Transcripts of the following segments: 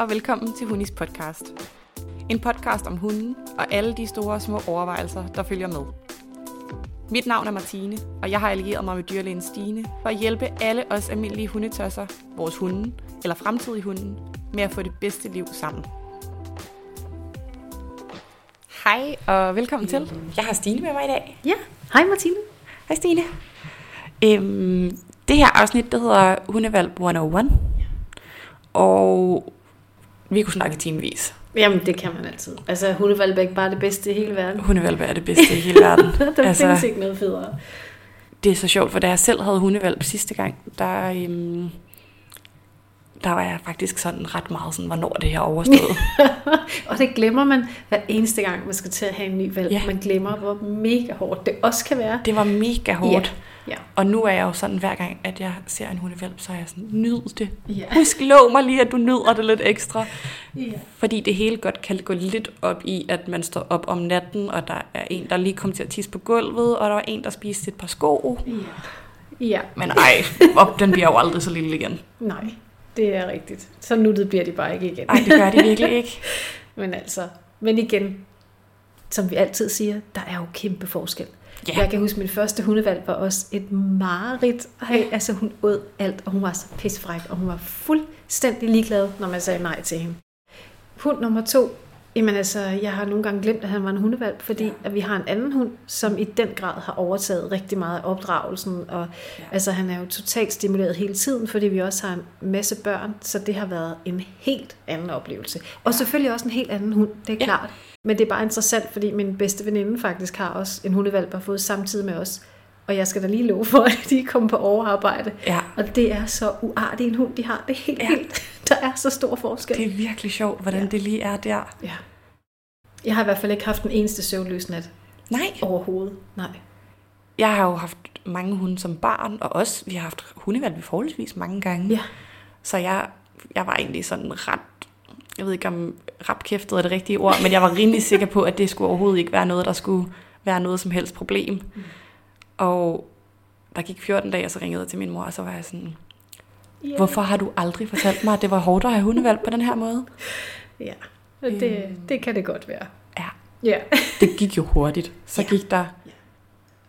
og velkommen til Hunis podcast. En podcast om hunden og alle de store og små overvejelser, der følger med. Mit navn er Martine, og jeg har allieret mig med dyrlægen Stine for at hjælpe alle os almindelige hundetosser, vores hunde eller fremtidige hunden, med at få det bedste liv sammen. Hej og velkommen til. Jeg har Stine med mig i dag. Ja, hej Martine. Hej Stine. Øhm, det her afsnit, det hedder Hundevalg 101. Og vi kunne snakke timevis. Jamen, det kan man altid. Altså, hundevalg er ikke bare det bedste i hele verden. Hundevalg er det bedste i hele verden. der altså, findes ikke noget federe. Det er så sjovt, for da jeg selv havde hundevalg sidste gang, der, øhm, der var jeg faktisk sådan ret meget sådan, hvornår det her overstået. og det glemmer man hver eneste gang, man skal til at have en ny valg. Ja. Man glemmer, hvor mega hårdt det også kan være. Det var mega hårdt. Ja. Ja. Og nu er jeg jo sådan, hver gang, at jeg ser en hundevalp, så er jeg sådan, nyd det. Ja. Husk, lov mig lige, at du nyder det lidt ekstra. Ja. Fordi det hele godt kan gå lidt op i, at man står op om natten, og der er en, der lige kom til at tisse på gulvet, og der var en, der spiste et par sko. Ja. ja. Men ej, op, den bliver jo aldrig så lille igen. Nej, det er rigtigt. Så nuttet bliver de bare ikke igen. Nej, det gør de virkelig ikke. men altså, men igen, som vi altid siger, der er jo kæmpe forskel. Ja. Jeg kan huske, at min første hundevalg var også et mareridt. Hey, altså hun åd alt, og hun var så pisfræk, og hun var fuldstændig ligeglad, når man sagde nej til hende. Hund nummer to, jamen altså, jeg har nogle gange glemt, at han var en hundevalg, fordi ja. at vi har en anden hund, som i den grad har overtaget rigtig meget af opdragelsen, og ja. altså han er jo totalt stimuleret hele tiden, fordi vi også har en masse børn, så det har været en helt anden oplevelse. Og selvfølgelig også en helt anden hund, det er ja. klart. Men det er bare interessant, fordi min bedste veninde faktisk har også en hundevalp, har fået samtidig med os. Og jeg skal da lige love for, at de kommer på overarbejde. Ja. Og det er så uartigt en hund, de har. Det er helt ja. vildt. Der er så stor forskel. Det er virkelig sjovt, hvordan ja. det lige er der. Ja. Jeg har i hvert fald ikke haft en eneste søvnløs nat. Nej. Overhovedet. Nej. Jeg har jo haft mange hunde som barn, og også, vi har haft hundevalg forholdsvis mange gange. Ja. Så jeg, jeg var egentlig sådan ret jeg ved ikke om rapkæftet er det rigtige ord, men jeg var rimelig sikker på, at det skulle overhovedet ikke være noget, der skulle være noget som helst problem. Mm. Og der gik 14 dage, og så ringede jeg til min mor, og så var jeg sådan, yeah. hvorfor har du aldrig fortalt mig, at det var hårdt at have hundevalg på den her måde? Ja, det, øhm. det kan det godt være. Ja. ja. det gik jo hurtigt. Så ja. gik der,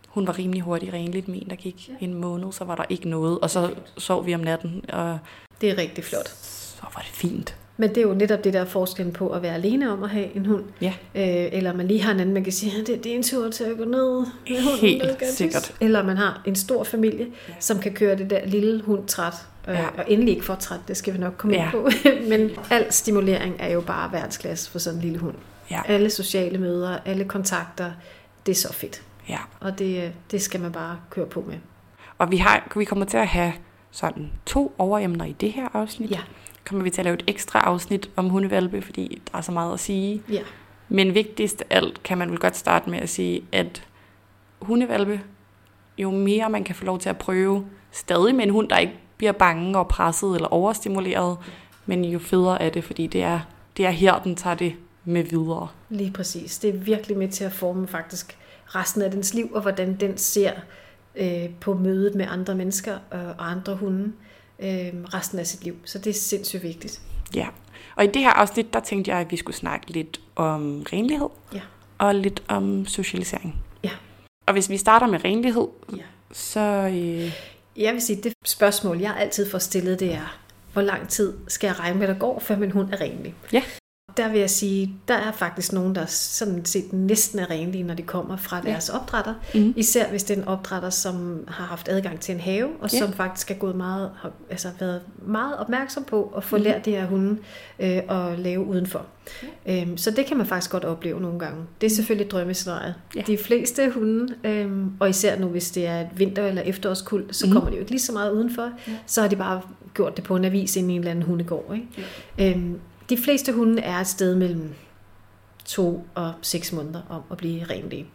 hun var rimelig hurtig renligt min, der gik ja. en måned, så var der ikke noget, og så sov vi om natten. Og det er rigtig flot. Så var det fint. Men det er jo netop det der forskellen på at være alene om at have en hund. Ja. Øh, eller man lige har en anden, man kan sige, det, det er en tur til at gå ned med hunden. Helt sikkert. Eller man har en stor familie, ja. som kan køre det der lille hund træt. Øh, ja. Og endelig ikke for træt, det skal vi nok komme ja. ind på. Men al stimulering er jo bare verdensklasse for sådan en lille hund. Ja. Alle sociale møder, alle kontakter, det er så fedt. Ja. Og det, det skal man bare køre på med. Og vi, har, vi kommer til at have sådan to overemner i det her afsnit. Ja kommer vi til at lave et ekstra afsnit om hundevalpe, fordi der er så meget at sige. Ja. Men vigtigst af alt kan man vel godt starte med at sige, at hundevalpe, jo mere man kan få lov til at prøve, stadig med en hund, der ikke bliver bange og presset eller overstimuleret, men jo federe er det, fordi det er, det er her, den tager det med videre. Lige præcis. Det er virkelig med til at forme faktisk resten af dens liv, og hvordan den ser øh, på mødet med andre mennesker øh, og andre hunde øh, resten af sit liv. Så det er sindssygt vigtigt. Ja, og i det her afsnit, der tænkte jeg, at vi skulle snakke lidt om renlighed. Ja. Og lidt om socialisering. Ja. Og hvis vi starter med renlighed, ja. så... Øh... Jeg vil sige, det spørgsmål, jeg altid får stillet, det er, hvor lang tid skal jeg regne med, der går, før min hund er renlig? Ja. Der vil jeg sige, der er faktisk nogen, der sådan set næsten er renlige, når de kommer fra deres ja. opdrætter. Mm. Især hvis det er en opdrætter, som har haft adgang til en have, og ja. som faktisk er gået meget, har, altså været meget opmærksom på at få mm. lært de her hunde øh, at lave udenfor. Ja. Øhm, så det kan man faktisk godt opleve nogle gange. Det er mhm. selvfølgelig drømmescenariet. Ja. De fleste hunde, øhm, og især nu hvis det er et vinter- eller efterårskuld, så mm. kommer de jo ikke lige så meget udenfor. Ja. Så har de bare gjort det på en avis ind i en eller anden hundegård. Ikke? Ja. Øhm, de fleste hunde er et sted mellem to og seks måneder om at blive renlige.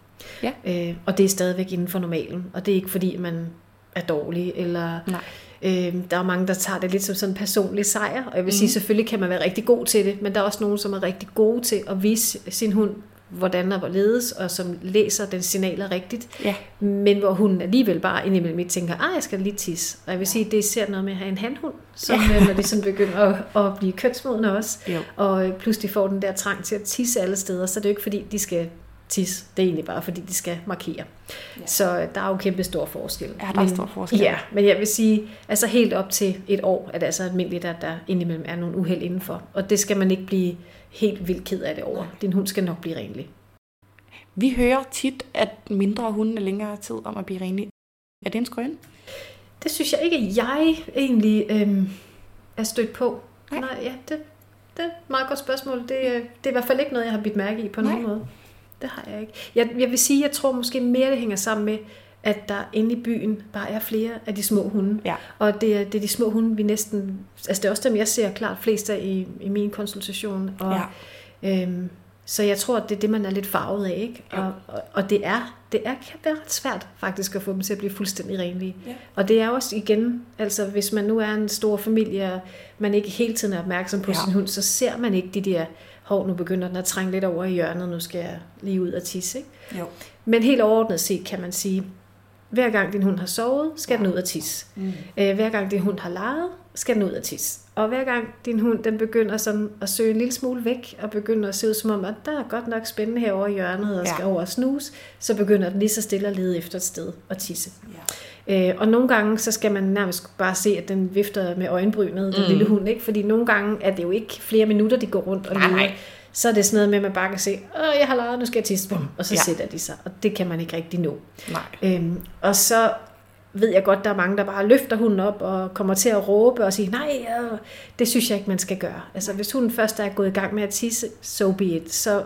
Ja. Øh, og det er stadigvæk inden for normalen. Og det er ikke fordi, man er dårlig. Eller, Nej. Øh, der er mange, der tager det lidt som sådan en personlig sejr. Og jeg vil mm. sige, selvfølgelig kan man være rigtig god til det. Men der er også nogen, som er rigtig gode til at vise sin hund, hvordan og hvorledes, og som læser den signaler rigtigt, Ja. men hvor hun alligevel bare indimellem tænker, ah, jeg skal lige tisse. Og jeg vil sige, det er især noget med at have en handhund, som, ja. når de sådan begynder at, at blive kønsmodne også, Jo. og øh, pludselig får den der trang til at tisse alle steder, så det er jo ikke fordi, de skal tisse, det er egentlig bare fordi, de skal markere. Ja. Så øh, der er jo kæmpe stor forskel. Ja, der er stor forskel. Ja, men jeg vil sige, altså helt op til et år, er det altså almindeligt, at der indimellem er nogle uheld indenfor. Og det skal man ikke blive helt vildt ked af det over. Din hund skal nok blive renlig. Vi hører tit, at mindre hunde er længere tid om at blive renlige. Er det en skrøn? Det synes jeg ikke, at jeg egentlig øhm, er stødt på. Nej. Nej ja, det, det er et meget godt spørgsmål. Det, øh, det er i hvert fald ikke noget, jeg har bidt mærke i på Nej. nogen måde. Det har jeg ikke. Jeg, jeg vil sige, jeg tror måske mere, det hænger sammen med, at der inde i byen bare er flere af de små hunde. Ja. Og det er, det er de små hunde, vi næsten... Altså det er også dem, jeg ser klart flest af i, i min konsultation. Og, Ja. øhm, så jeg tror, at det er det, man er lidt farvet af. Ikke? Jo. Og, og, og det er det er, kan være ret svært faktisk at få dem til at blive fuldstændig renlige. Ja. Og det er også igen, altså hvis man nu er en stor familie, og man ikke hele tiden er opmærksom på Ja. ja. sin hund, så ser man ikke de der, hov, nu begynder den at trænge lidt over i hjørnet, nu skal jeg lige ud og tisse. Ikke? Jo. Men helt overordnet set kan man sige, hver gang din hund har sovet, skal den ud og tisse. Mm. Øh, hver gang din hund har leget, skal den ud og tisse. Og hver gang din hund den begynder sådan at søge en lille smule væk, og begynder at se ud som om, at der er godt nok spændende herovre i hjørnet, og Ja. skal over og snuse, så begynder den lige så stille at lede efter et sted og tisse. Ja. Øh, og nogle gange, så skal man nærmest bare se, at den vifter med øjenbrynet, den Mm. lille hund, ikke? Fordi nogle gange er det jo ikke flere minutter, de går rundt og Nej, leder. nej. Så er det sådan noget med, at man bare kan se, åh, jeg har leget, nu skal jeg tisse, bum, og så Ja. sætter de sig. Og det kan man ikke rigtig nå. Nej. Øhm, og så ved jeg godt, der er mange, der bare løfter hunden op og kommer til at råbe og sige, nej, øh, det synes jeg ikke, man skal gøre. Altså, hvis hunden først er gået i gang med at tisse, so be it. Så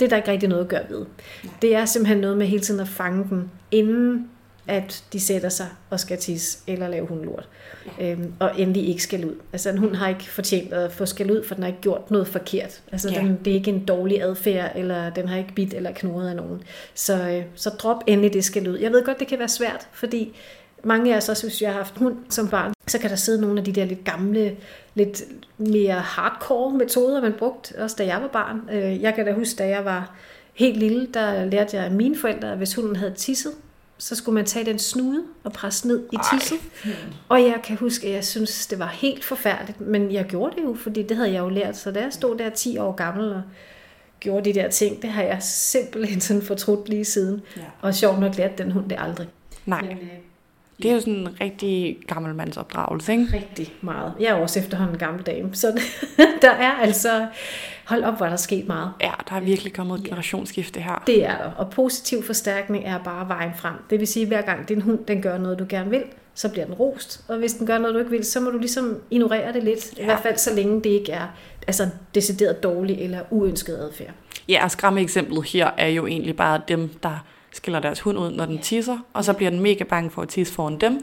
det er der ikke rigtig noget at gøre ved. Nej. Det er simpelthen noget med hele tiden at fange dem, inden at de sætter sig og skal tisse eller lave hundlort. Ja. Øhm, og endelig ikke skal ud. Altså en hund har ikke fortjent at få skal ud, for den har ikke gjort noget forkert. Altså Ja. ja. den, det er ikke en dårlig adfærd, eller den har ikke bidt eller knurret af nogen. Så, øh, så drop endelig det skal ud. Jeg ved godt, det kan være svært, fordi mange af os også, hvis jeg har haft hund som barn, så kan der sidde nogle af de der lidt gamle, lidt mere hardcore metoder, man brugte, også da jeg var barn. Øh, Jeg kan da huske, da jeg var helt lille, der lærte jeg af mine forældre, at hvis hunden havde tisset, så skulle man tage den snude og presse ned i Ej. tisset. Og jeg kan huske, at jeg synes, det var helt forfærdeligt, men jeg gjorde det jo, fordi det havde jeg jo lært. Så da jeg stod der 10 år gammel og gjorde de der ting, det har jeg simpelthen sådan fortrudt lige siden. Ja. Og sjovt nok lærte den hund det aldrig. Nej. Men, øh, Det er jo sådan en rigtig gammelmandsopdragelse, ikke? rigtig meget. Jeg er også efterhånden en gammel dame, så der er altså, hold op, hvor der er sket meget. Ja, der er virkelig kommet et generationsskifte her. Det er der, og positiv forstærkning er bare vejen frem. Det vil sige, at hver gang din hund den gør noget, du gerne vil, så bliver den rost. Og hvis den gør noget, du ikke vil, så må du ligesom ignorere det lidt. Ja. I hvert fald så længe det ikke er altså, decideret dårlig eller uønsket adfærd. Ja, og skræmme eksemplet her er jo egentlig bare dem, der skiller deres hund ud, når den tisser, og så bliver den mega bange for at tisse foran dem.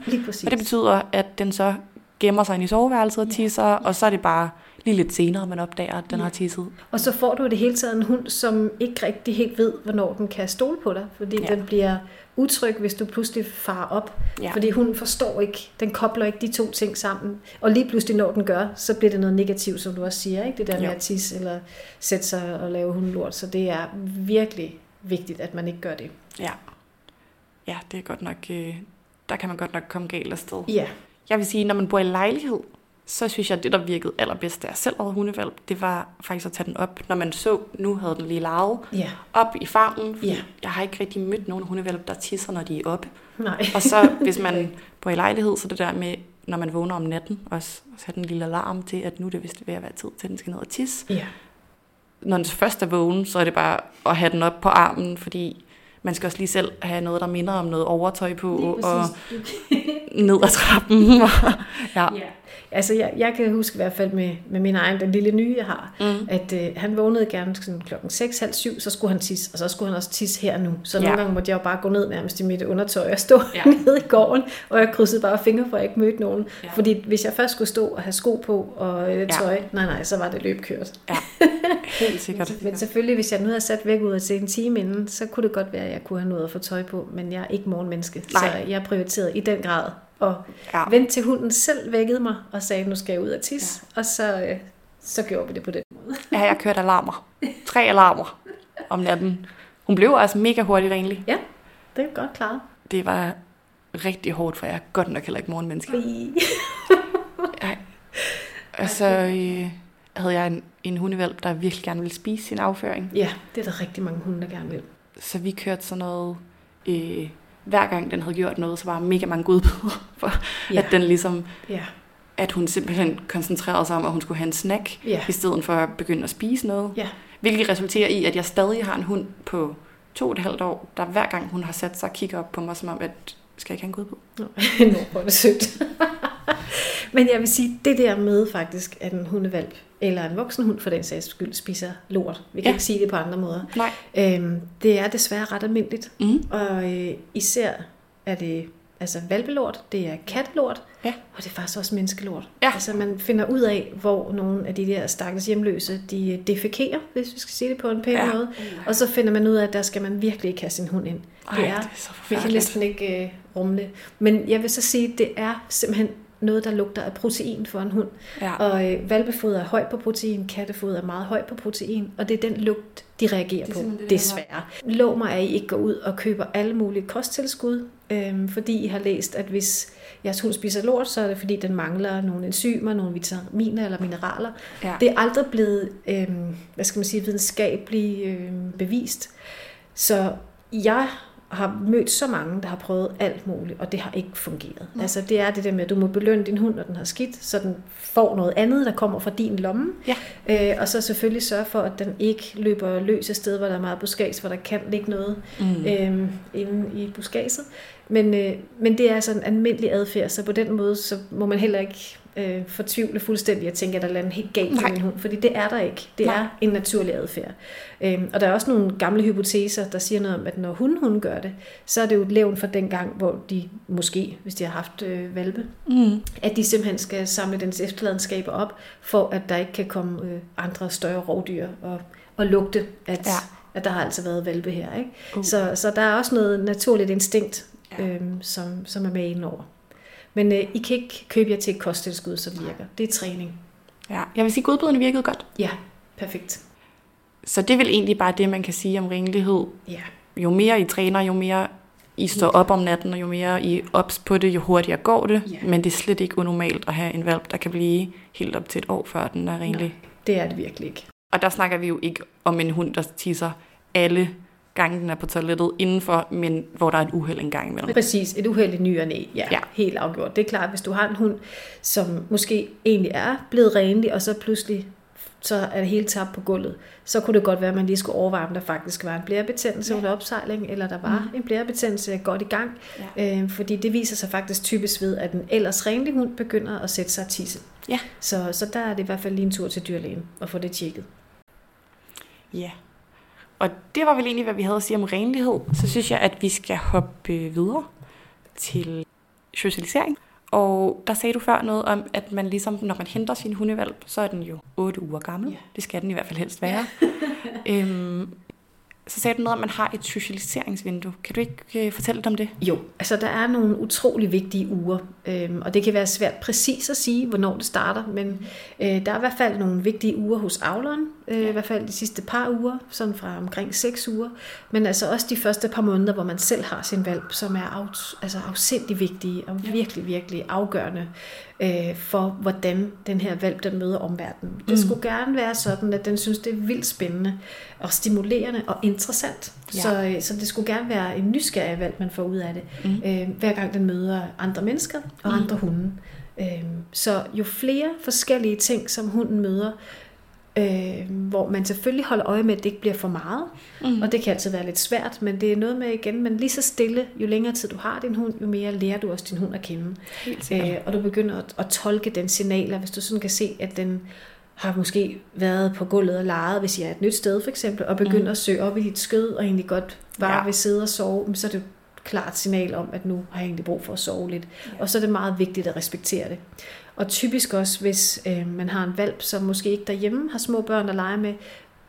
Og det betyder, at den så gemmer sig ind i soveværelset og tisser, og så er det bare lige lidt senere, man opdager, at den Ja. har tisset. Og så får du det hele taget en hund, som ikke rigtig helt ved, hvornår den kan stole på dig. Fordi Ja. den bliver utryg, hvis du pludselig farer op. Ja. Fordi hunden forstår ikke, den kobler ikke de to ting sammen. Og lige pludselig, når den gør, så bliver det noget negativt, som du også siger. Ikke? Det der med Jo. at tisse eller sætte sig og lave hundelort. Så det er virkelig vigtigt, at man ikke gør det. Ja. Ja, det er godt nok, øh, der kan man godt nok komme galt afsted. Ja, Jeg vil sige, når man bor i lejlighed, så synes jeg, at det, der virkede allerbedst, da jeg selv havde hundevalg, det var faktisk at tage den op, når man så, nu havde den lige lavet, ja, op i fordi Ja. Jeg har ikke rigtig mødt nogen hundevalg, der tisser, når de er oppe. nej. Og så, hvis man bor i lejlighed, så det der med, når man vågner om natten, også sætte en lille alarm til, at nu er det vist ved at være tid til, at den skal ned og tisse. Ja, Når den først er vågen, så er det bare at have den op på armen, fordi man skal også lige selv have noget, der minder om noget overtøj på, og ned ad trappen. ja. Ja. Altså, jeg, jeg kan huske i hvert fald med, med min egen, den lille nye, jeg har, Mm. at øh, han vågnede gerne sådan klokken 6, halv syv, så skulle han tisse, og så skulle han også tisse her nu. Så Ja. nogle gange måtte jeg jo bare gå ned nærmest i mit undertøj og stå Ja. ja. nede i gården, og jeg krydsede bare fingre for, at jeg ikke mødte nogen. Ja. Ja. Fordi hvis jeg først skulle stå og have sko på og øh, Ja. tøj, nej nej, så var det løbkørt. Helt sikkert. Men selvfølgelig, hvis jeg nu havde sat væk ud til en time inden, så kunne det godt være, at jeg kunne have noget at få tøj på, men jeg er ikke morgenmenneske, Nej. så jeg prioriterede i den grad at Ja. Vent til hunden selv vækkede mig og sagde, nu skal jeg ud og tisse. Ja. Og så, øh, så gjorde vi det på den måde. ja, jeg kørte alarmer. Tre alarmer. om natten. Hun blev også mega hurtigt renlig. Ja, det er godt klaret. Det var rigtig hårdt, for jeg er godt nok heller ikke morgenmenneske. Ej. Og så øh, havde jeg en, en hundevalp, der virkelig gerne ville spise sin afføring. Ja, det er der rigtig mange hunde, der gerne vil. Så vi kørte sådan noget... Øh, hver gang den havde gjort noget, så var der mega mange godbidder for, Ja. at den ligesom Ja, at hun simpelthen koncentrerede sig om, at hun skulle have en snack, Ja. i stedet for at begynde at spise noget. ja, Hvilket resulterer i, at jeg stadig har en hund på to og et halvt år, der hver gang hun har sat sig og kigger op på mig, som om, at skal jeg ikke have en godbid? Nå, Nå, hvor er det sødt. Men jeg vil sige, det der med faktisk, at en hundevalp, eller en voksen hund for den sags skyld, spiser lort. Vi kan Ja. ikke sige det på andre måder. Nej. Øhm, det er desværre ret almindeligt. Mm. Og øh, især er det altså valpelort, det er kattelort, Ja. og det er faktisk også menneskelort. Ja. Altså man finder ud af, hvor nogle af de der stakkels hjemløse, de øh, defekerer, hvis vi skal sige det på en pæn Ja. måde. Og så finder man ud af, at der skal man virkelig ikke have sin hund ind. Ej, det er, det er så vi kan næsten ikke øh, rumme det. Men jeg vil så sige, at det er simpelthen noget, der lugter af protein for en hund. Ja. Og øh, valpefoder er højt på protein, kattefoder er meget højt på protein, og det er den lugt, de reagerer Det på, det, desværre. Lov mig, at I ikke går ud og køber alle mulige kosttilskud, øh, fordi I har læst, at hvis jeres hund spiser lort, så er det fordi, den mangler nogle enzymer, nogle vitaminer eller mineraler. Ja. Det er aldrig blevet, øh, hvad skal man sige, videnskabeligt øh, bevist. Så jeg har mødt så mange, der har prøvet alt muligt, og det har ikke fungeret. Nej. Altså det er det der med, at du må belønne din hund, når den har skidt, så den får noget andet, der kommer fra din lomme. Ja. Øh, og så selvfølgelig sørge for, at den ikke løber løs af sted, hvor der er meget buskads, hvor der kan ligge noget Mm. øh, inde i buskadset. Men, øh, men det er altså en almindelig adfærd, så på den måde så må man heller ikke øh, fortvivle fuldstændig og tænke, at der er et eller andet helt galt med min hund, fordi det er der ikke. Det Nej. er en naturlig adfærd. Øh, og der er også nogle gamle hypoteser, der siger noget om, at når hun, hun gør det, så er det jo et levn fra den gang, hvor de måske, hvis de har haft øh, valpe, Mm. at de simpelthen skal samle dens efterladenskaber op, for at der ikke kan komme øh, andre større rovdyr og, og lugte, at, Ja. at der har altså været valpe her. Ikke? Uh. Så, så der er også noget naturligt instinkt, Ja. øhm, som, som er med indover. Men øh, I kan ikke købe jer til et kosttilskud, som virker. Det er træning. ja. Jeg vil sige, at godbiderne virkede godt. Ja, perfekt. Så det er vel egentlig bare det, man kan sige om renlighed. Ja, Jo mere I træner, jo mere I står op om natten, og jo mere I ops på det, jo hurtigere går det. Ja. Men det er slet ikke unormalt at have en valp, der kan blive helt op til et år, før den er renlig. det er det virkelig ikke. Og der snakker vi jo ikke om en hund, der tisser alle gange, den er på toilettet indenfor, men hvor der er et uheld en gang imellem. Præcis, et uheldigt ny og næ. Ja, Ja. helt afgjort. Det er klart, hvis du har en hund, som måske egentlig er blevet renlig, og så pludselig så er det hele tabt på gulvet, så kunne det godt være, at man lige skulle overveje, om der faktisk var en blærebetændelse Ja. under opsejling, eller der var Mm. en blærebetændelse godt i gang. Ja. Øh, fordi det viser sig faktisk typisk ved, at en ellers renlig hund begynder at sætte sig tisse. Ja. Så, så der er det i hvert fald lige en tur til dyrlægen og få det tjekket. Ja. Og det var vel egentlig, hvad vi havde at sige om renlighed. Så synes jeg, at vi skal hoppe videre til socialisering. Og der sagde du før noget om, at man ligesom, når man henter sin hundevalp, så er den jo 8 uger gammel. Ja. Det skal den i hvert fald helst være. øhm, så sagde du noget om, at man har et socialiseringsvindue. Kan du ikke øh, fortælle lidt om det? Jo, altså der er nogle utrolig vigtige uger, øhm, og det kan være svært præcis at sige, hvornår det starter, men øh, der er i hvert fald nogle vigtige uger hos avleren, øh, i hvert fald de sidste par uger, sådan fra omkring 6 uger, men altså også de første par måneder, hvor man selv har sin valp, som er af, altså afsindig vigtige og virkelig, virkelig afgørende øh, for, hvordan den her valp, den møder omverdenen. Det Mm. skulle gerne være sådan, at den synes, det er vildt spændende og stimulerende og interessant. Ja. Så, øh, så det skulle gerne være en nysgerrig valg, man får ud af det, Mm. øh, hver gang den møder andre mennesker og Mm. andre hunde. Øh, så jo flere forskellige ting, som hunden møder, øh, hvor man selvfølgelig holder øje med, at det ikke bliver for meget, Mm. og det kan altid være lidt svært, men det er noget med igen, men lige så stille, jo længere tid du har din hund, jo mere lærer du også din hund at kende. Øh, og du begynder at, at tolke den signaler, hvis du sådan kan se, at den har måske været på gulvet og leget, hvis jeg er et nyt sted for eksempel, og begynder mm. at søge op i dit skød, og egentlig godt bare Ja. vil sidde og sove, så er det et klart signal om, at nu har jeg egentlig brug for at sove lidt. Ja. Og så er det meget vigtigt at respektere det. Og typisk også, hvis øh, man har en valp, som måske ikke derhjemme har små børn at lege med,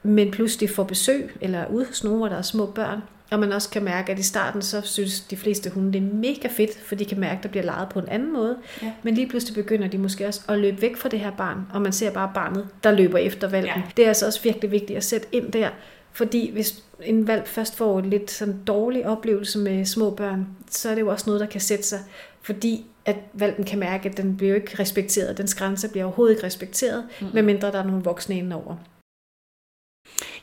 men pludselig får besøg, eller er ude hos nogen, hvor der er små børn, og man også kan mærke, at i starten, så synes de fleste hunde, det er mega fedt, for de kan mærke, at der bliver leget på en anden måde. Ja. Men lige pludselig begynder de måske også at løbe væk fra det her barn, og man ser bare barnet, der løber efter valpen. Ja. Det er altså også virkelig vigtigt at sætte ind der, Fordi hvis en valg først får en lidt sådan dårlig oplevelse med små børn, så er det jo også noget, der kan sætte sig. Fordi at valgen kan mærke, at den bliver ikke respekteret. Dens grænse bliver overhovedet ikke respekteret, mm. medmindre der er nogle voksne indenover.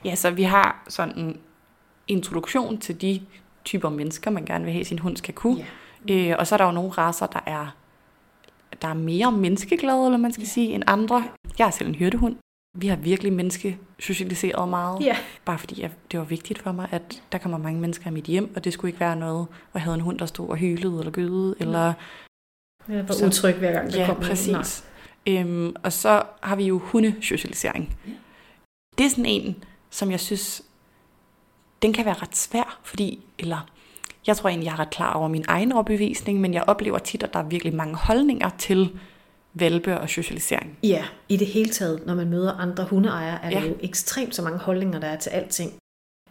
Ja, så vi har sådan en introduktion til de typer mennesker, man gerne vil have, sin hund skal kunne. Yeah. Øh, og så er der jo nogle raser, der er, der er mere menneskeglade, eller man skal yeah. sige, end andre. Jeg er selv en hyrdehund. Vi har virkelig menneskesocialiseret meget. Yeah. Bare fordi jeg, det var vigtigt for mig, at der kommer mange mennesker i mit hjem, og det skulle ikke være noget, hvor jeg havde en hund, der stod og hylede eller gøde, eller... Eller var utryg hver gang, der ja, kom præcis. Øhm, og så har vi jo hundesocialisering. Yeah. Det er sådan en, som jeg synes, den kan være ret svær, fordi, eller jeg tror egentlig, jeg er ret klar over min egen overbevisning, men jeg oplever tit, at der er virkelig mange holdninger til valpe og socialisering. Ja, i det hele taget, når man møder andre hundeejere, er ja. der jo ekstremt så mange holdninger, der er til alting.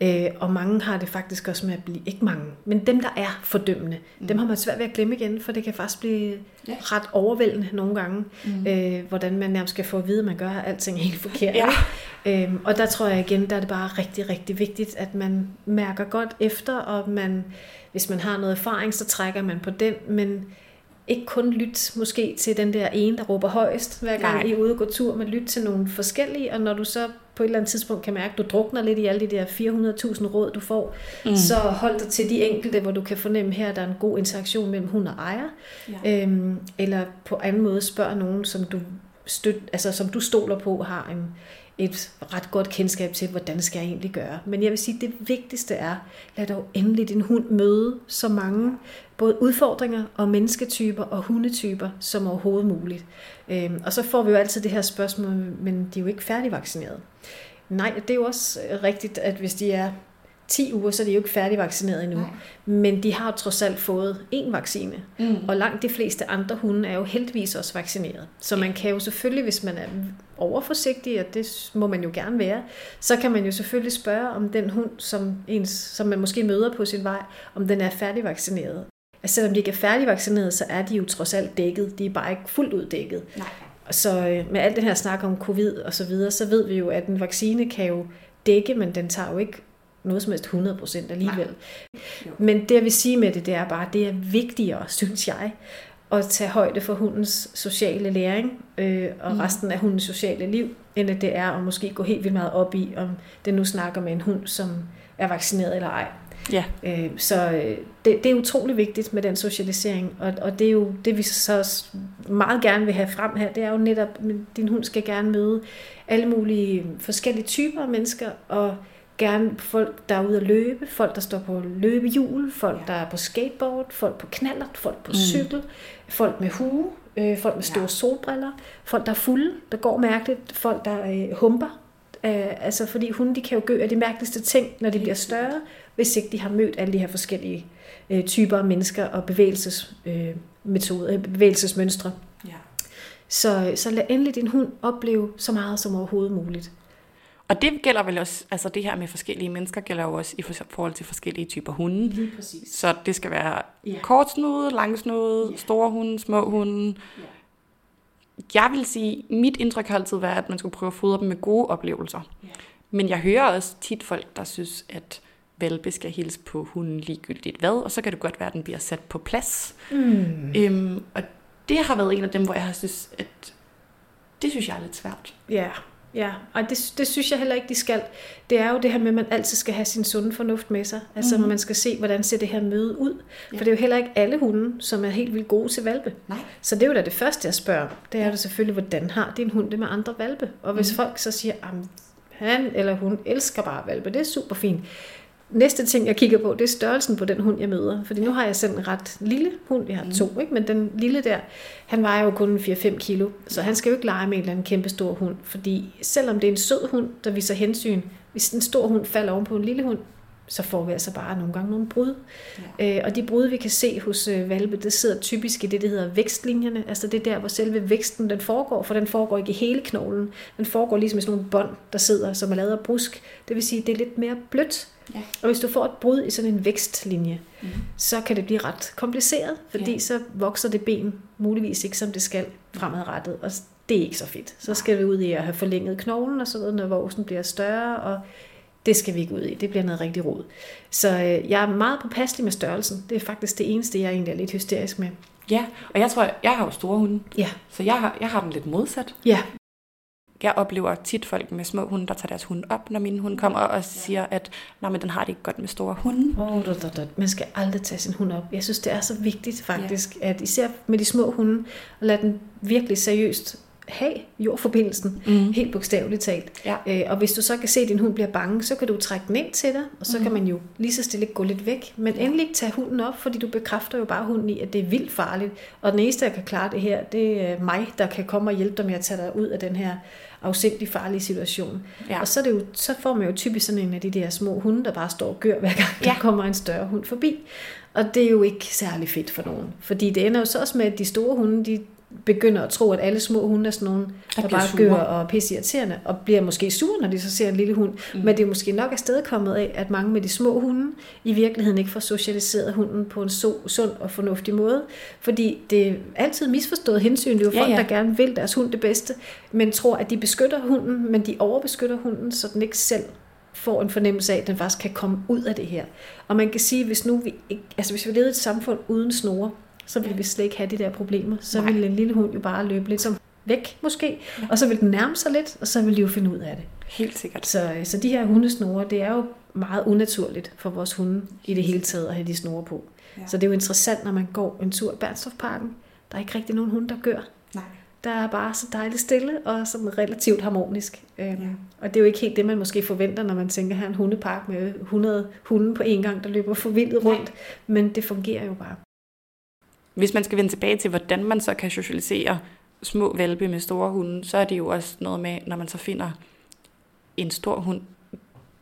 Øh, og mange har det faktisk også med at blive, ikke mange, men dem, der er fordømmende, mm. dem har man svært ved at glemme igen, for det kan faktisk blive ja. ret overvældende nogle gange, mm. øh, hvordan man nærmest skal få at vide, at man gør alting helt forkert. Ja. Øhm, og der tror jeg igen, der er det bare rigtig, rigtig vigtigt, at man mærker godt efter, og man, hvis man har noget erfaring, så trækker man på den, men ikke kun lytte måske til den der ene, der råber højst, hver gang Nej. I er ude og gå tur, men lytte til nogle forskellige, og når du så på et eller andet tidspunkt kan mærke, at du drukner lidt i alle de der 400.000 råd, du får, mm. så hold dig til de enkelte, hvor du kan fornemme her, at der er en god interaktion mellem hund og ejer, ja. øhm, eller på anden måde spørg nogen, som du, støt, altså, som du stoler på, har en, et ret godt kendskab til, hvordan skal jeg egentlig gøre. Men jeg vil sige, at det vigtigste er, lad dog endelig din hund møde så mange både udfordringer og mennesketyper og hundetyper som overhovedet muligt. Øhm, og så får vi jo altid det her spørgsmål, men de er jo ikke færdigvaccineret. Nej, det er jo også rigtigt, at hvis de er 10 uger, så er de jo ikke færdigvaccineret endnu. Nej. Men de har trods alt fået én vaccine. Mm. Og langt de fleste andre hunde er jo heldigvis også vaccineret. Så man kan jo selvfølgelig, hvis man er overforsigtig, og det må man jo gerne være, så kan man jo selvfølgelig spørge, om den hund, som, ens, som man måske møder på sin vej, om den er færdigvaccineret. Altså, selvom de ikke er færdigvaccineret, så er de jo trods alt dækket. De er bare ikke fuldt ud dækket. Nej. Så øh, med alt det her snak om covid og så videre, så ved vi jo, at en vaccine kan jo dække, men den tager jo ikke noget som helst 100% alligevel. Men det jeg vil sige med det, det er bare, det er vigtigere, synes jeg, at tage højde for hundens sociale læring øh, og mm. resten af hundens sociale liv, end at det er at måske gå helt vildt meget op i, om det nu snakker med en hund, som er vaccineret eller ej. Ja. Øh, så øh, det, det er utrolig vigtigt med den socialisering, og, og det er jo det, vi så meget gerne vil have frem her, det er jo netop, at din hund skal gerne møde alle mulige forskellige typer af mennesker, og gerne folk, der er ude at løbe, folk, der står på løbehjul, folk, ja. der er på skateboard, folk på knallert, folk på mm. cykel, folk med hue, øh, folk med store ja. solbriller, folk, der er fulde, der går mærkeligt, folk, der øh, humper. Øh, altså, fordi hunde, de kan jo gøre de mærkeligste ting, når de bliver større, hvis ikke de har mødt alle de her forskellige øh, typer af mennesker og bevægelsesmetoder, øh, bevægelsesmønstre. Ja. Så, så lad endelig din hund opleve så meget som overhovedet muligt. Og det gælder vel også, altså det her med forskellige mennesker gælder jo også i forhold til forskellige typer hunde. Lige præcis. Så det skal være ja. kortsnude, langsnude, ja. store hunde, små hunde. Ja. Jeg vil sige, mit indtryk har altid været, at man skulle prøve at fodre dem med gode oplevelser. Ja. Men jeg hører også tit folk, der synes, at valpe skal hilse på hunden ligegyldigt hvad, og så kan det godt være, at den bliver sat på plads. Mm. Øhm, og det har været en af dem, hvor jeg har synes, at det synes jeg er lidt svært. Ja, Ja, og det, det synes jeg heller ikke, de skal. Det er jo det her med, at man altid skal have sin sunde fornuft med sig. Altså, mm-hmm. man skal se, hvordan ser det her møde ud. Ja. For det er jo heller ikke alle hunde, som er helt vildt gode til valpe. Nej. Så det er jo da det første, jeg spørger Det er jo selvfølgelig, hvordan har din hund det med andre valpe? Og hvis mm-hmm. folk så siger, at han eller hun elsker bare valpe, det er super fint næste ting, jeg kigger på, det er størrelsen på den hund, jeg møder. Fordi nu har jeg selv en ret lille hund. Jeg har mm. to, ikke? men den lille der, han vejer jo kun 4-5 kilo. Så han skal jo ikke lege med en eller anden kæmpe stor hund. Fordi selvom det er en sød hund, der viser hensyn, hvis en stor hund falder oven på en lille hund, så får vi altså bare nogle gange nogle brud. Ja. Øh, og de brud, vi kan se hos øh, valpe, det sidder typisk i det, der hedder vækstlinjerne. Altså det er der, hvor selve væksten den foregår, for den foregår ikke i hele knoglen. Den foregår ligesom i sådan nogle bånd, der sidder, som er lavet af brusk. Det vil sige, det er lidt mere blødt. Ja. Og hvis du får et brud i sådan en vækstlinje, mm. så kan det blive ret kompliceret, fordi ja. så vokser det ben muligvis ikke, som det skal fremadrettet. Og det er ikke så fedt. Så skal vi ud i at have forlænget knoglen og sådan noget, når voksen bliver større, og det skal vi ikke ud i. Det bliver noget rigtig rod. Så øh, jeg er meget påpasselig med størrelsen. Det er faktisk det eneste, jeg egentlig er lidt hysterisk med. Ja, og jeg tror, jeg har jo store hunde, Ja, så jeg har, jeg har dem lidt modsat. ja, Jeg oplever tit folk med små hunde, der tager deres hunde op, når mine hunde kommer og siger, at Nej, men den har det ikke godt med store hunde. Oh, da, da, da. Man skal aldrig tage sin hund op. Jeg synes, det er så vigtigt faktisk, ja. at især med de små hunde, at lade den virkelig seriøst have jordforbindelsen, Mm. helt bogstaveligt talt. Ja. Øh, og hvis du så kan se, at din hund bliver bange, så kan du trække den ind til dig, og så mm. kan man jo lige så stille gå lidt væk. Men endelig ikke tage hunden op, fordi du bekræfter jo bare hunden i, at det er vildt farligt. Og den eneste, der kan klare det her, det er mig, der kan komme og hjælpe dig med at tage dig ud af den her afsindig farlige situation. Ja. Og så, er det jo, så får man jo typisk sådan en af de der små hunde, der bare står og gør, hver gang der Ja. kommer en større hund forbi. Og det er jo ikke særlig fedt for nogen. Fordi det ender jo så også med, at de store hunde, de begynder at tro, at alle små hunde er sådan nogle, der, der bare sure. gør og pisse irriterende, og bliver måske sure, når de så ser en lille hund. Mm. Men det er måske nok afstedkommet af, at mange med de små hunde i virkeligheden ikke får socialiseret hunden på en so, sund og fornuftig måde. Fordi det er altid misforstået hensyn. Det er jo Ja, folk, ja. der gerne vil deres hund det bedste, men tror, at de beskytter hunden, men de overbeskytter hunden, så den ikke selv får en fornemmelse af, at den faktisk kan komme ud af det her. Og man kan sige, hvis nu vi ikke, altså hvis vi levede i et samfund uden snore, så ville vi slet ikke have de der problemer. Så Nej. ville en lille hund jo bare løbe lidt som væk måske, og så vil den nærme sig lidt, og så vil de jo finde ud af det. Helt sikkert. Så, så de her hundesnore, det er jo meget unaturligt for vores hunde i det hele taget at have de snore på. Ja. Ja. Så det er jo interessant, når man går en tur i Bernstorffparken. Der er ikke rigtig nogen hunde, der gør. Nej. Der er bare så dejligt stille og sådan relativt harmonisk. Øhm, Ja. Og det er jo ikke helt det, man måske forventer, når man tænker, her er en hundepark med 100 hunde på en gang, der løber forvildet rundt. Men det fungerer jo bare. Hvis man skal vende tilbage til, hvordan man så kan socialisere små valpe med store hunde, så er det jo også noget med, når man så finder en stor hund,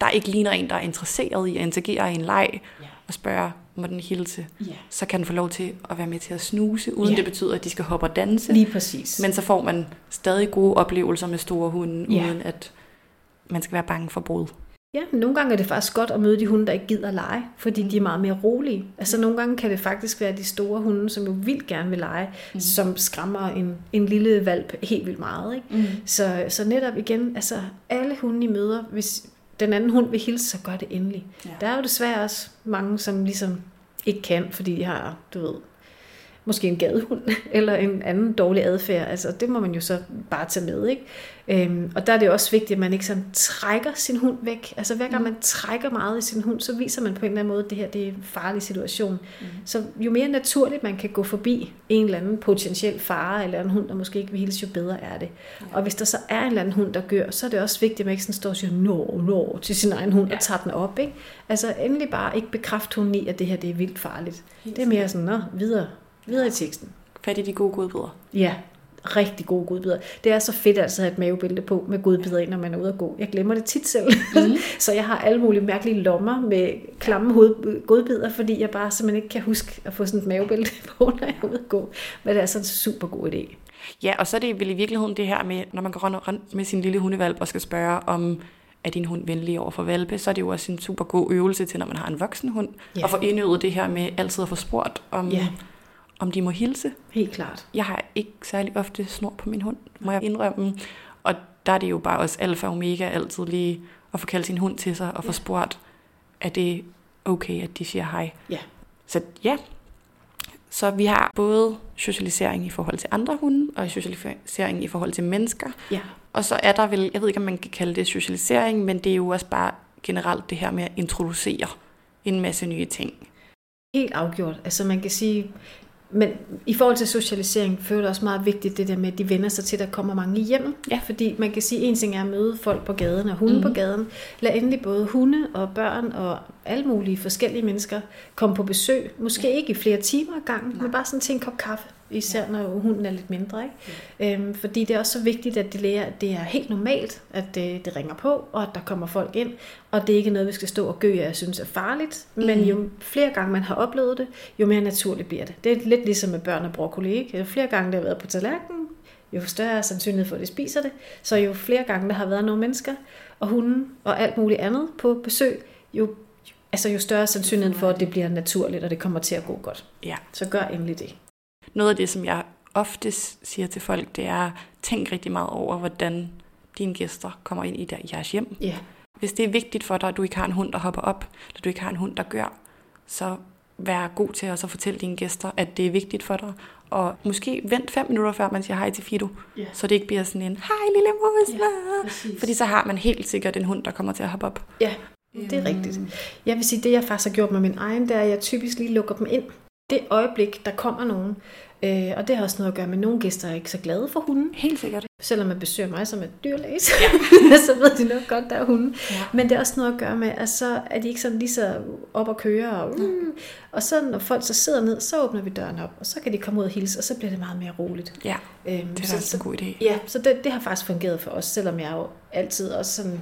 der ikke ligner en, der er interesseret i at interagere i en leg, Ja. og spørger, må den hilse, Ja. så kan den få lov til at være med til at snuse, uden Ja. det betyder, at de skal hoppe og danse. Lige præcis. Men så får man stadig gode oplevelser med store hunde, Ja. uden at man skal være bange for brud. Ja, men nogle gange er det faktisk godt at møde de hunde, der ikke gider at lege, fordi de er meget mere rolige. Altså nogle gange kan det faktisk være de store hunde, som jo vildt gerne vil lege, mm. som skræmmer en, en lille valp helt vildt meget. Ikke? Mm. Så, så netop igen, altså alle hunde I møder, hvis den anden hund vil hilse, så gør det endelig. Ja. Der er jo desværre også mange, som ligesom ikke kan, fordi de har, du ved, måske en gadehund, eller en anden dårlig adfærd. Altså, det må man jo så bare tage med, ikke? Øhm, og der er det også vigtigt, at man ikke sådan trækker sin hund væk. Altså, hver gang man trækker meget i sin hund, så viser man på en eller anden måde, at det her det er en farlig situation. Mm. Så jo mere naturligt man kan gå forbi en eller anden potentiel fare, eller en hund, der måske ikke vil hilse, jo bedre er det. Og hvis der så er en eller anden hund, der gør, så er det også vigtigt, at man ikke sådan står og siger, no, no, til sin egen hund, ja. og tager den op, ikke? Altså, endelig bare ikke bekræfte hunden i, at det her det er vildt farligt. Helt Det er mere sådan, nå, videre, videre i teksten. Fat i de gode godbidder. Ja, rigtig gode godbidder. Det er så fedt altså at have et mavebælte på med godbidder når man er ude at gå. Jeg glemmer det tit selv. Mm. så jeg har alle mulige mærkelige lommer med klamme hoved, godbidder, fordi jeg bare simpelthen ikke kan huske at få sådan et mavebælte på, når jeg er ude at gå. Men det er sådan en super god idé. Ja, og så er det vel i virkeligheden det her med, når man går rundt- med sin lille hundevalp og skal spørge om, er din hund venlig over for valpe, så er det jo også en super god øvelse til, når man har en voksen hund, Ja. og få indøvet det her med altid at få spurgt, om, Ja. Om de må hilse. Helt klart. Jeg har ikke særlig ofte snor på min hund, må jeg indrømme. Og der er det jo bare også alfa og omega altid lige at få kaldt sin hund til sig og få spurgt, er det okay, at de siger hej? Ja. Så ja, så vi har både socialisering i forhold til andre hunde, og socialisering i forhold til mennesker. Ja. Og så er der vel, jeg ved ikke, om man kan kalde det socialisering, men det er jo også bare generelt det her med at introducere en masse nye ting. Helt afgjort. Altså man kan sige, men i forhold til socialisering, føler det også meget vigtigt det der med, at de vender sig til, at der kommer mange i hjemmet. Ja. Fordi man kan sige, at en ting er at møde folk på gaden og hunde mm. Mhm. på gaden. Lad endelig både hunde og børn og alle mulige forskellige mennesker komme på besøg. Måske ikke i flere timer ad gangen, men bare sådan til en kop kaffe. Især ja. når hunden er lidt mindre. Ikke? Ja. Øhm, fordi det er også så vigtigt, at de lærer, at det er helt normalt, at det, det ringer på, og at der kommer folk ind. Og det er ikke noget, vi skal stå og gø, jeg synes er farligt. Men Mhm. jo flere gange man har oplevet det, jo mere naturligt bliver det. Det er lidt ligesom med børn og broccoli. Ikke? Jo flere gange det har været på tallerkenen, jo større er sandsynlighed for, at de spiser det. Så jo flere gange der har været nogle mennesker, og hunden og alt muligt andet på besøg, jo, altså jo større sandsynligheden for, at det bliver naturligt, og det kommer til at gå godt. Ja. Så gør endelig det. Noget af det, som jeg oftest siger til folk, det er, tænk rigtig meget over, hvordan dine gæster kommer ind i der- jeres hjem. Ja. Hvis det er vigtigt for dig, at du ikke har en hund, der hopper op, eller du ikke har en hund, der gør, så vær god til også at fortælle dine gæster, at det er vigtigt for dig. Og måske vent fem minutter, før man siger hej til Fido, Ja. så det ikke bliver sådan en, hej lille mus, ja, præcis. fordi så har man helt sikkert en hund, der kommer til at hoppe op. Ja, det er rigtigt. Jeg vil sige, det jeg faktisk har gjort med min egen, det er, at jeg typisk lige lukker dem ind. Det øjeblik, der kommer nogen. Øh, og det har også noget at gøre med, at nogle gæster er ikke så glade for hunden. Helt sikkert. Selvom man besøger mig som et dyrlæge, ja. så ved de nok godt, der er hunden. Ja. Men det er også noget at gøre med, at så er de ikke sådan lige så op og køre. Og, mm, og så når folk så sidder ned, så åbner vi døren op, og så kan de komme ud og hilse, og så bliver det meget mere roligt. Ja, Øhm, det er så, også en god idé. Ja, så det, det har faktisk fungeret for os, selvom jeg jo altid også sådan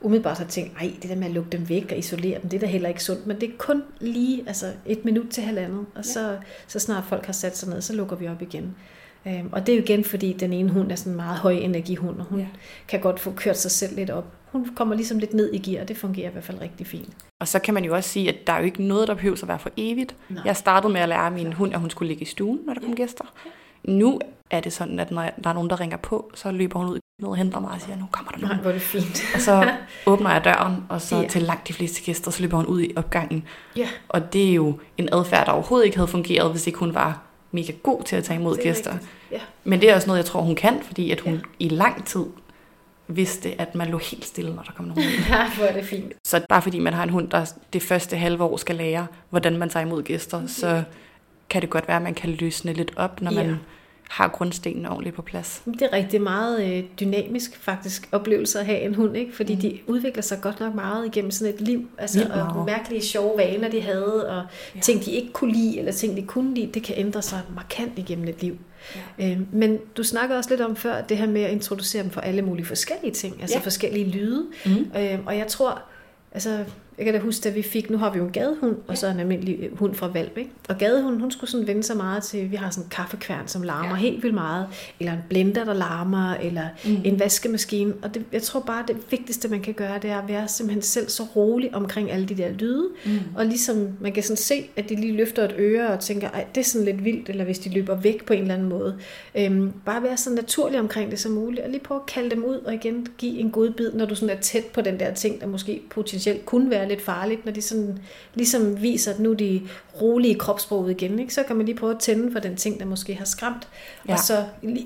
umiddelbart har tænkt, ej, det der med at lukke dem væk og isolere dem, det er da heller ikke sundt, men det er kun lige altså et minut til halvandet, og så, så snart folk har sat sig ned, så lukker vi op igen. Øhm, og det er jo igen, fordi den ene hund er sådan en meget høj energihund, og hun Ja. ja. kan godt få kørt sig selv lidt op. Hun kommer ligesom lidt ned i gear, og det fungerer i hvert fald rigtig fint. Og så kan man jo også sige, at der er jo ikke noget, der behøver at være for evigt. Nej. Jeg startede med at lære min hund, at hun skulle ligge i stuen, når der kom gæster. Nu er det sådan, at når der er nogen, der ringer på, så løber hun ud ned og henter mig og siger, nu kommer der Nej, nogen. hvor er det fint. Og så åbner jeg døren, og så Ja. til langt de fleste gæster, så løber hun ud i opgangen. Ja, Og det er jo en adfærd, der overhovedet ikke havde fungeret, hvis ikke hun var mega god til at tage imod er gæster. rigtigt. Ja. Men det er også noget, jeg tror, hun kan, fordi at hun Ja. i lang tid vidste, at man lå helt stille, når der kom nogen. ja, hvor er det fint. Så bare fordi man har en hund, der det første halve år skal lære, hvordan man tager imod gæster, så kan det godt være, at man kan løsne lidt op, når Ja. man har grundstenene ordentligt på plads. Det er rigtig meget øh, dynamisk faktisk oplevelse at have en hund, ikke? fordi Mm. de udvikler sig godt nok meget igennem sådan et liv. Altså, Vildt og mærkelige sjove vaner, de havde, og ja. ting, de ikke kunne lide, eller ting, de kunne lide, det kan ændre sig markant igennem et liv. Ja. Øh, men du snakkede også lidt om før, det her med at introducere dem for alle mulige forskellige ting, altså Ja. forskellige lyde. Mm. Øh, og jeg tror, altså, jeg kan da huske, da vi fik, nu har vi jo en gadehund, og så en almindelig øh, hund fra valp, ikke? Og gadehunden, hun skulle sådan vende sig meget til, vi har sådan en kaffekværn, som larmer Ja. helt vildt meget, eller en blender, der larmer, eller mm. en vaskemaskine. Og det, jeg tror bare, det vigtigste, man kan gøre, det er at være simpelthen selv så rolig omkring alle de der lyde, Mm. og ligesom man kan sådan se, at de lige løfter et øre og tænker, ej, det er sådan lidt vildt, eller hvis de løber væk på en eller anden måde. Øhm, bare være så naturlig omkring det som muligt, og lige prøve at kalde dem ud, og igen give en god bid, når du sådan er tæt på den der ting, der måske potentielt kunne være lidt farligt, når de sådan ligesom viser, at nu de rolige i kropsproget igen, ikke? så kan man lige prøve at tænde for den ting, der måske har skræmt, Ja. og så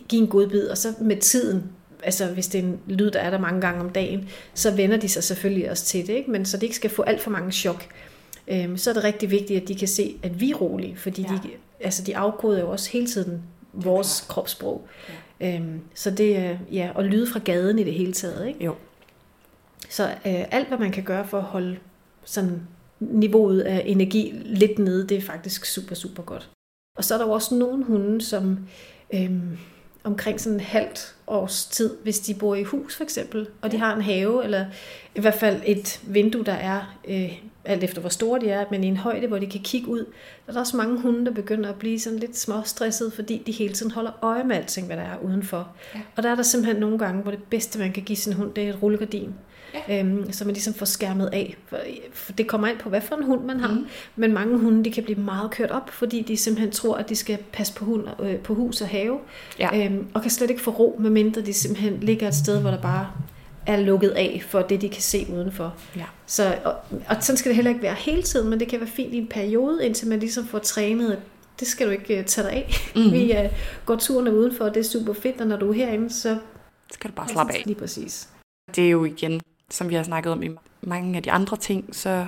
give en god bid, og så med tiden, altså hvis det er en lyd, der er der mange gange om dagen, så vender de sig selvfølgelig også til det, ikke? men så de ikke skal få alt for mange chok øhm, så er det rigtig vigtigt, at de kan se, at vi er rolige, fordi Ja. de, altså, de afkoder jo også hele tiden vores kropssprog. Ja. Øhm, så det er, ja, og lyde fra gaden i det hele taget. Ikke? Jo. Så øh, alt, hvad man kan gøre for at holde sådan niveauet af energi lidt nede, det er faktisk super, super godt. Og så er der jo også nogle hunde, som øhm, omkring sådan en halvt års tid, hvis de bor i hus for eksempel, og de har en have, eller i hvert fald et vindue, der er, øh, alt efter hvor store de er, men i en højde, hvor de kan kigge ud, der er der også mange hunde, der begynder at blive sådan lidt småstresset, fordi de hele tiden holder øje med alting, hvad der er udenfor. Ja. Og der er der simpelthen nogle gange, hvor det bedste, man kan give sin hund, det er et rullegardin. Ja. Øhm, så man ligesom får skærmet af. For, for det kommer ind på, hvad for en hund man har. Mm. Men mange hunde, de kan blive meget kørt op, fordi de simpelthen tror, at de skal passe på, hund, øh, på hus og have. Ja. Øhm, og kan slet ikke få ro, medmindre de simpelthen ligger et sted, hvor der bare er lukket af for det, de kan se udenfor. Ja. Så, og, og sådan skal det heller ikke være hele tiden, men det kan være fint i en periode, indtil man ligesom får trænet, det skal du ikke uh, tage dig af. Mm. Vi uh, går turene udenfor, og det er super fedt, og når du er herinde, så... Skal du bare slappe af. Lige præcis. Det er jo igen, som vi har snakket om i mange af de andre ting, så,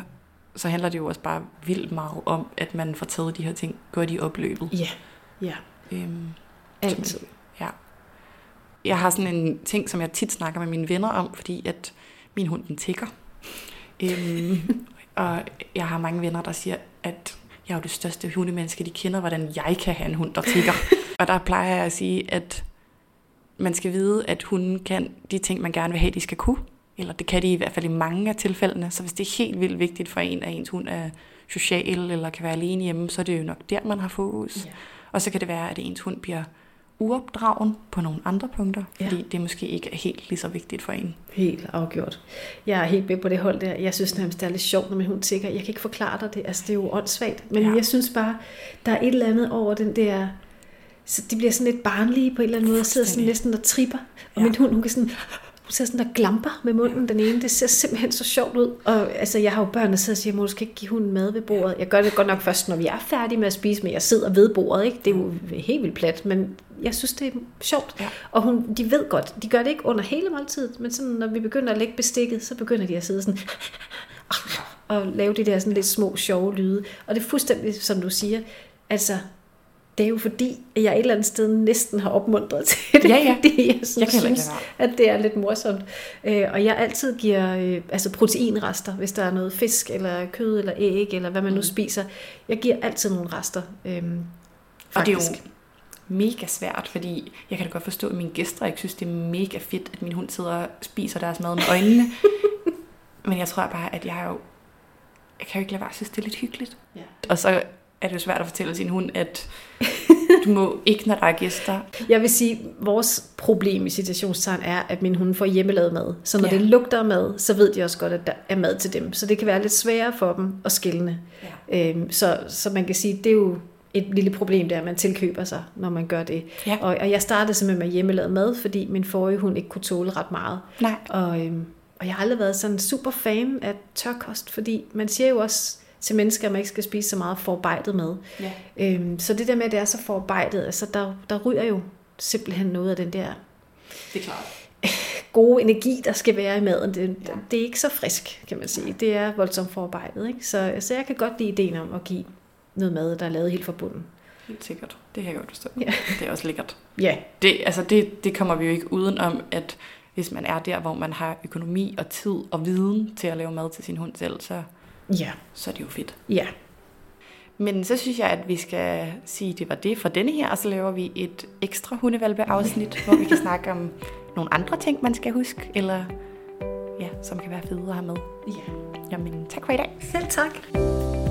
så handler det jo også bare vildt meget om, at man får taget de her ting godt i opløbet. Ja, ja, Øhm, altid. Jeg har sådan en ting, som jeg tit snakker med mine venner om, fordi at min hund den tigger. Øhm, og jeg har mange venner, der siger, at jeg er jo det største hundemenneske, de kender, hvordan jeg kan have en hund, der tigger. og der plejer jeg at sige, at man skal vide, at hunden kan de ting, man gerne vil have, de skal kunne. Eller det kan de i hvert fald i mange af tilfældene. Så hvis det er helt vildt vigtigt for en, at ens hund er social eller kan være alene hjemme, så er det jo nok der, man har fokus. Ja. Og så kan det være, at ens hund bliver uopdragen på nogle andre punkter, Ja. fordi det måske ikke er helt lige så vigtigt for en. Helt afgjort. Jeg er helt med på det hold der. Jeg synes nærmest, det er lidt sjovt, når min hund tigger. Jeg kan ikke forklare dig det. Altså, det er jo åndssvagt. Men Ja. jeg synes bare, der er et eller andet over den der... Så de bliver sådan lidt barnlige på en eller anden måde, og sidder sådan næsten og tripper. Og Ja. min hund, hun kan sådan ser sådan der glamper med munden, den ene. Det ser simpelthen så sjovt ud. Og altså, jeg har jo børn, der sidder og siger, mor, du skal ikke give hunden mad ved bordet. Jeg gør det godt nok først, når vi er færdige med at spise, men jeg sidder ved bordet. Ikke? Det er jo helt vildt plat, men jeg synes, det er sjovt. Ja. Og hun, de ved godt, de gør det ikke under hele måltidet, men sådan, når vi begynder at lægge bestikket, så begynder de at sidde sådan og lave de der sådan lidt små, sjove lyde. Og det er fuldstændig, som du siger, altså, det er jo fordi, at jeg et eller andet sted næsten har opmuntret til det, ja, ja. fordi jeg, jeg synes, at det er lidt morsomt. Øh, og jeg altid giver øh, altså proteinrester, hvis der er noget fisk, eller kød, eller æg, eller hvad man nu mm. spiser. Jeg giver altid nogle rester. Øh, og det er jo mega svært, fordi jeg kan da godt forstå, at mine gæster ikke synes, det er mega fedt, at min hund sidder og spiser deres mad med øjnene. Men jeg tror bare, at jeg jo jeg kan jo ikke lade være at synes, det er lidt hyggeligt. Ja. Og så er det jo svært at fortælle sin hund, at du må ikke, når der er gæster. Jeg vil sige, at vores problem i situationstegn er, at min hund får hjemmelavet mad. Så når ja. det lugter mad, så ved de også godt, at der er mad til dem. Så det kan være lidt sværere for dem at skille. Ja. Øhm, så, så man kan sige, det er jo et lille problem der, at man tilkøber sig, når man gør det. Ja. Og, og jeg startede simpelthen med hjemmelavet mad, fordi min forrige hund ikke kunne tåle ret meget. Nej. Og, øhm, og jeg har aldrig været sådan super fan af tørkost, fordi man siger jo også, til mennesker, man ikke skal spise så meget forarbejdet mad. Ja. Øhm, så det der med, at det er så forarbejdet, altså der, der ryger jo simpelthen noget af den der det er klart. gode energi, der skal være i maden. Det, ja. det er ikke så frisk, kan man sige. Det er voldsomt forarbejdet. Ikke? Så, så jeg kan godt lide ideen om at give noget mad, der er lavet helt fra bunden. Helt sikkert. Det kan jeg godt forstå. Ja. Det er også lækkert. Ja. Det, altså det, det kommer vi jo ikke uden om, at hvis man er der, hvor man har økonomi og tid og viden til at lave mad til sin hund selv, så ja. så er det jo fedt. Ja. Men så synes jeg, at vi skal sige, at det var det for denne her, og så laver vi et ekstra hundevalpe-afsnit, hvor vi kan snakke om nogle andre ting, man skal huske, eller ja, som kan være fede at have med. Ja. Jamen, tak for i dag. Selv tak.